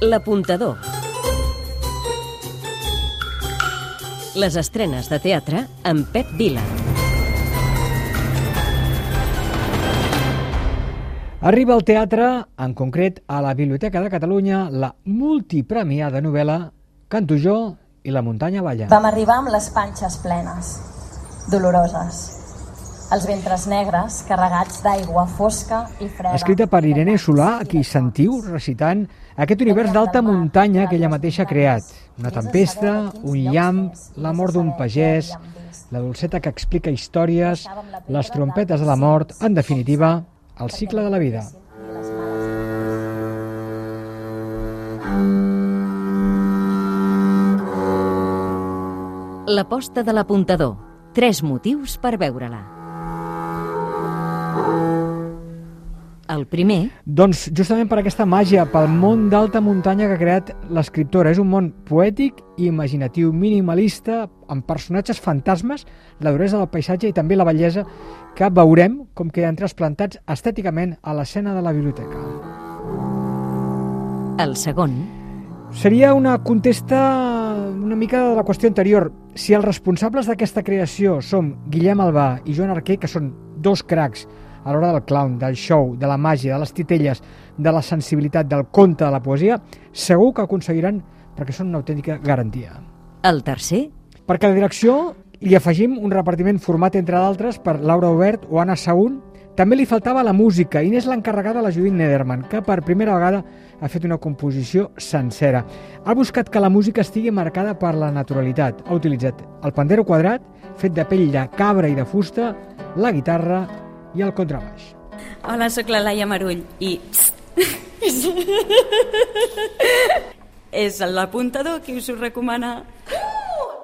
L'apuntador. Les estrenes de teatre amb Pep Vila. Arriba al teatre, en concret a la Biblioteca de Catalunya, la multipremiada novel·la Canto jo i la muntanya balla. Vam arribar amb les panxes plenes, doloroses. Els ventres negres, carregats d'aigua fosca i freda. Escrita per Irene Solà, a qui sentiu recitant aquest univers d'alta muntanya que ella mateixa ha creat. Una tempesta, un llamp, la mort d'un pagès, la dolceta que explica històries, les trompetes de la mort, en definitiva, el cicle de la vida. L'aposta de l'apuntador. Tres motius per veure-la. El primer, Doncs justament per aquesta màgia, pel món d'alta muntanya que ha creat l'escriptora. És un món poètic i imaginatiu, minimalista, amb personatges fantasmes, la duresa del paisatge i també la bellesa que veurem com queden trasplantats estèticament a l'escena de la biblioteca. el segon, Seria una contesta una mica de la qüestió anterior. Si els responsables d'aquesta creació som Guillem Albà i Joan Arquer, que són dos cracs a l'hora del clown, del show, de la màgia, de les titelles, de la sensibilitat, del conte, de la poesia, segur que aconseguiran perquè són una autèntica garantia. el tercer, Perquè la direcció li afegim un repartiment format, entre d'altres, per Laura Obert o Anna Saún. També li faltava la música i n'és l'encarregada la Judit Nederman, que per primera vegada ha fet una composició sencera. Ha buscat que la música estigui marcada per la naturalitat. Ha utilitzat el pandero quadrat, fet de pell de cabra i de fusta, la guitarra i el contrabaix. Hola, sóc la Laia Marull i... És l'apuntador qui us ho recomana.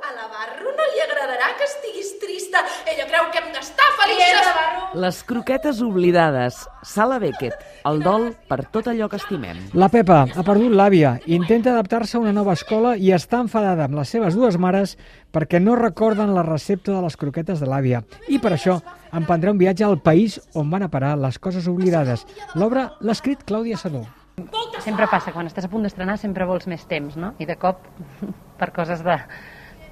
A la Barro no li agradarà que estiguis trista. Ella creu que hem d'estar felices. Les croquetes oblidades. Sala Beckett. El dol per tot allò que estimem. La Pepa ha perdut l'àvia, intenta adaptar-se a una nova escola i està enfadada amb les seves dues mares perquè no recorden la recepta de les croquetes de l'àvia. I per això emprendrà un viatge al país on van a parar les coses oblidades. L'obra l'ha escrit Clàudia Sadó. Sempre passa, quan estàs a punt d'estrenar sempre vols més temps, no? I de cop, per coses de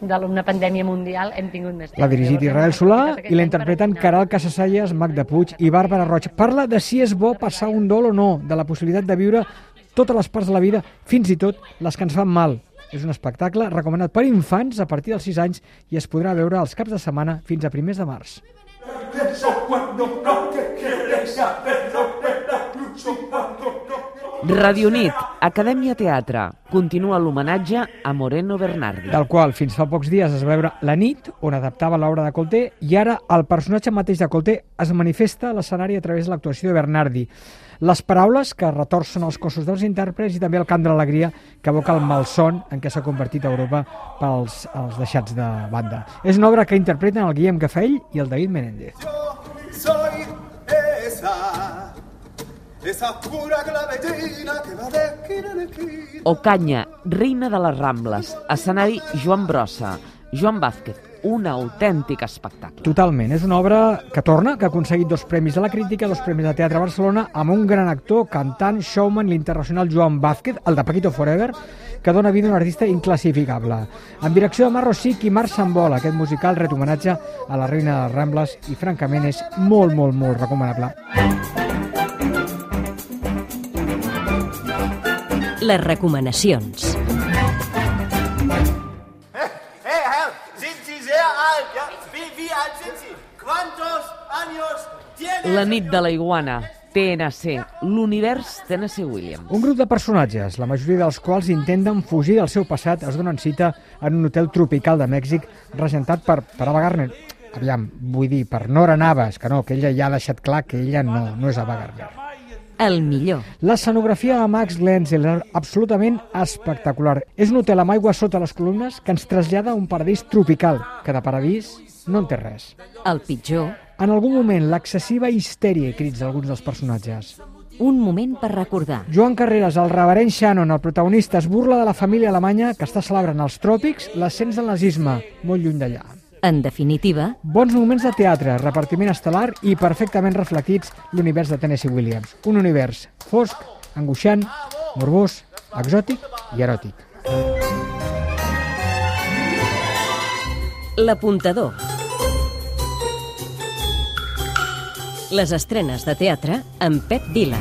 d'una pandèmia mundial hem tingut més temps. L'ha dirigit Israel Solà i la interpreten. Caral Casasalles, Magda Puig i Bàrbara Roig. Parla de si és bo passar un dol o no, de la possibilitat de viure totes les parts de la vida, fins i tot les que ens fan mal. És un espectacle recomanat per infants a partir dels 6 anys i es podrà veure els caps de setmana fins a primers de març. Radio Nit, Acadèmia Teatre. Continua l'homenatge a Moreno Bernardi. del qual fins fa pocs dies es va veure La nit, on adaptava l'obra de Colté, i ara el personatge mateix de Colté es manifesta a l'escenari a través de l'actuació de Bernardi. Les paraules que retorcen els cossos dels intèrprets i també el cant de l'alegria que evoca el malson en què s'ha convertit Europa pels els deixats de banda. És una obra que interpreten el Guillem Cafell i el David Menéndez. Ocaña, reina de les Rambles. Escenari Joan Brossa. Joan Vázquez, un autèntic espectacle. Totalment. És una obra que torna, que ha aconseguit dos premis de la crítica, dos premis de Teatre Barcelona, amb un gran actor, cantant, showman, l'internacional Joan Vázquez, el de Paquito Forever, que dona vida a un artista inclassificable. En direcció de Marro Sic i Marc Sambol, aquest musical ret homenatge a la reina de les Rambles i francament és molt, molt, molt recomanable. Años tienen? La nit de la iguana. TNC, l'univers Tennessee Williams. Un grup de personatges, la majoria dels quals intenten fugir del seu passat, es donen cita en un hotel tropical de Mèxic regentat per, per Ava Gardner. Aviam, vull dir, per Nora Navas, que no, que ella ja ha deixat clar que ella no, no és Ava Gardner. El millor. L'escenografia de Max Glenzeller, absolutament espectacular. És un hotel amb aigua sota les columnes que ens trasllada a un paradís tropical, que de paradís no en té res. El pitjor. En algun moment, l'excessiva histèria i crits d'alguns dels personatges. Un moment per recordar. Joan Carreras, el reverent Shannon, el protagonista, es burla de la família alemanya que està celebrant als tròpics l'ascens del nazisme, molt lluny d'allà. En definitiva... Bons moments de teatre, repartiment estel·lar i perfectament reflectits l'univers de Tennessee Williams. Un univers fosc, angoixant, morbós, exòtic i eròtic. L'apuntador. Les estrenes de teatre amb Pep Vila.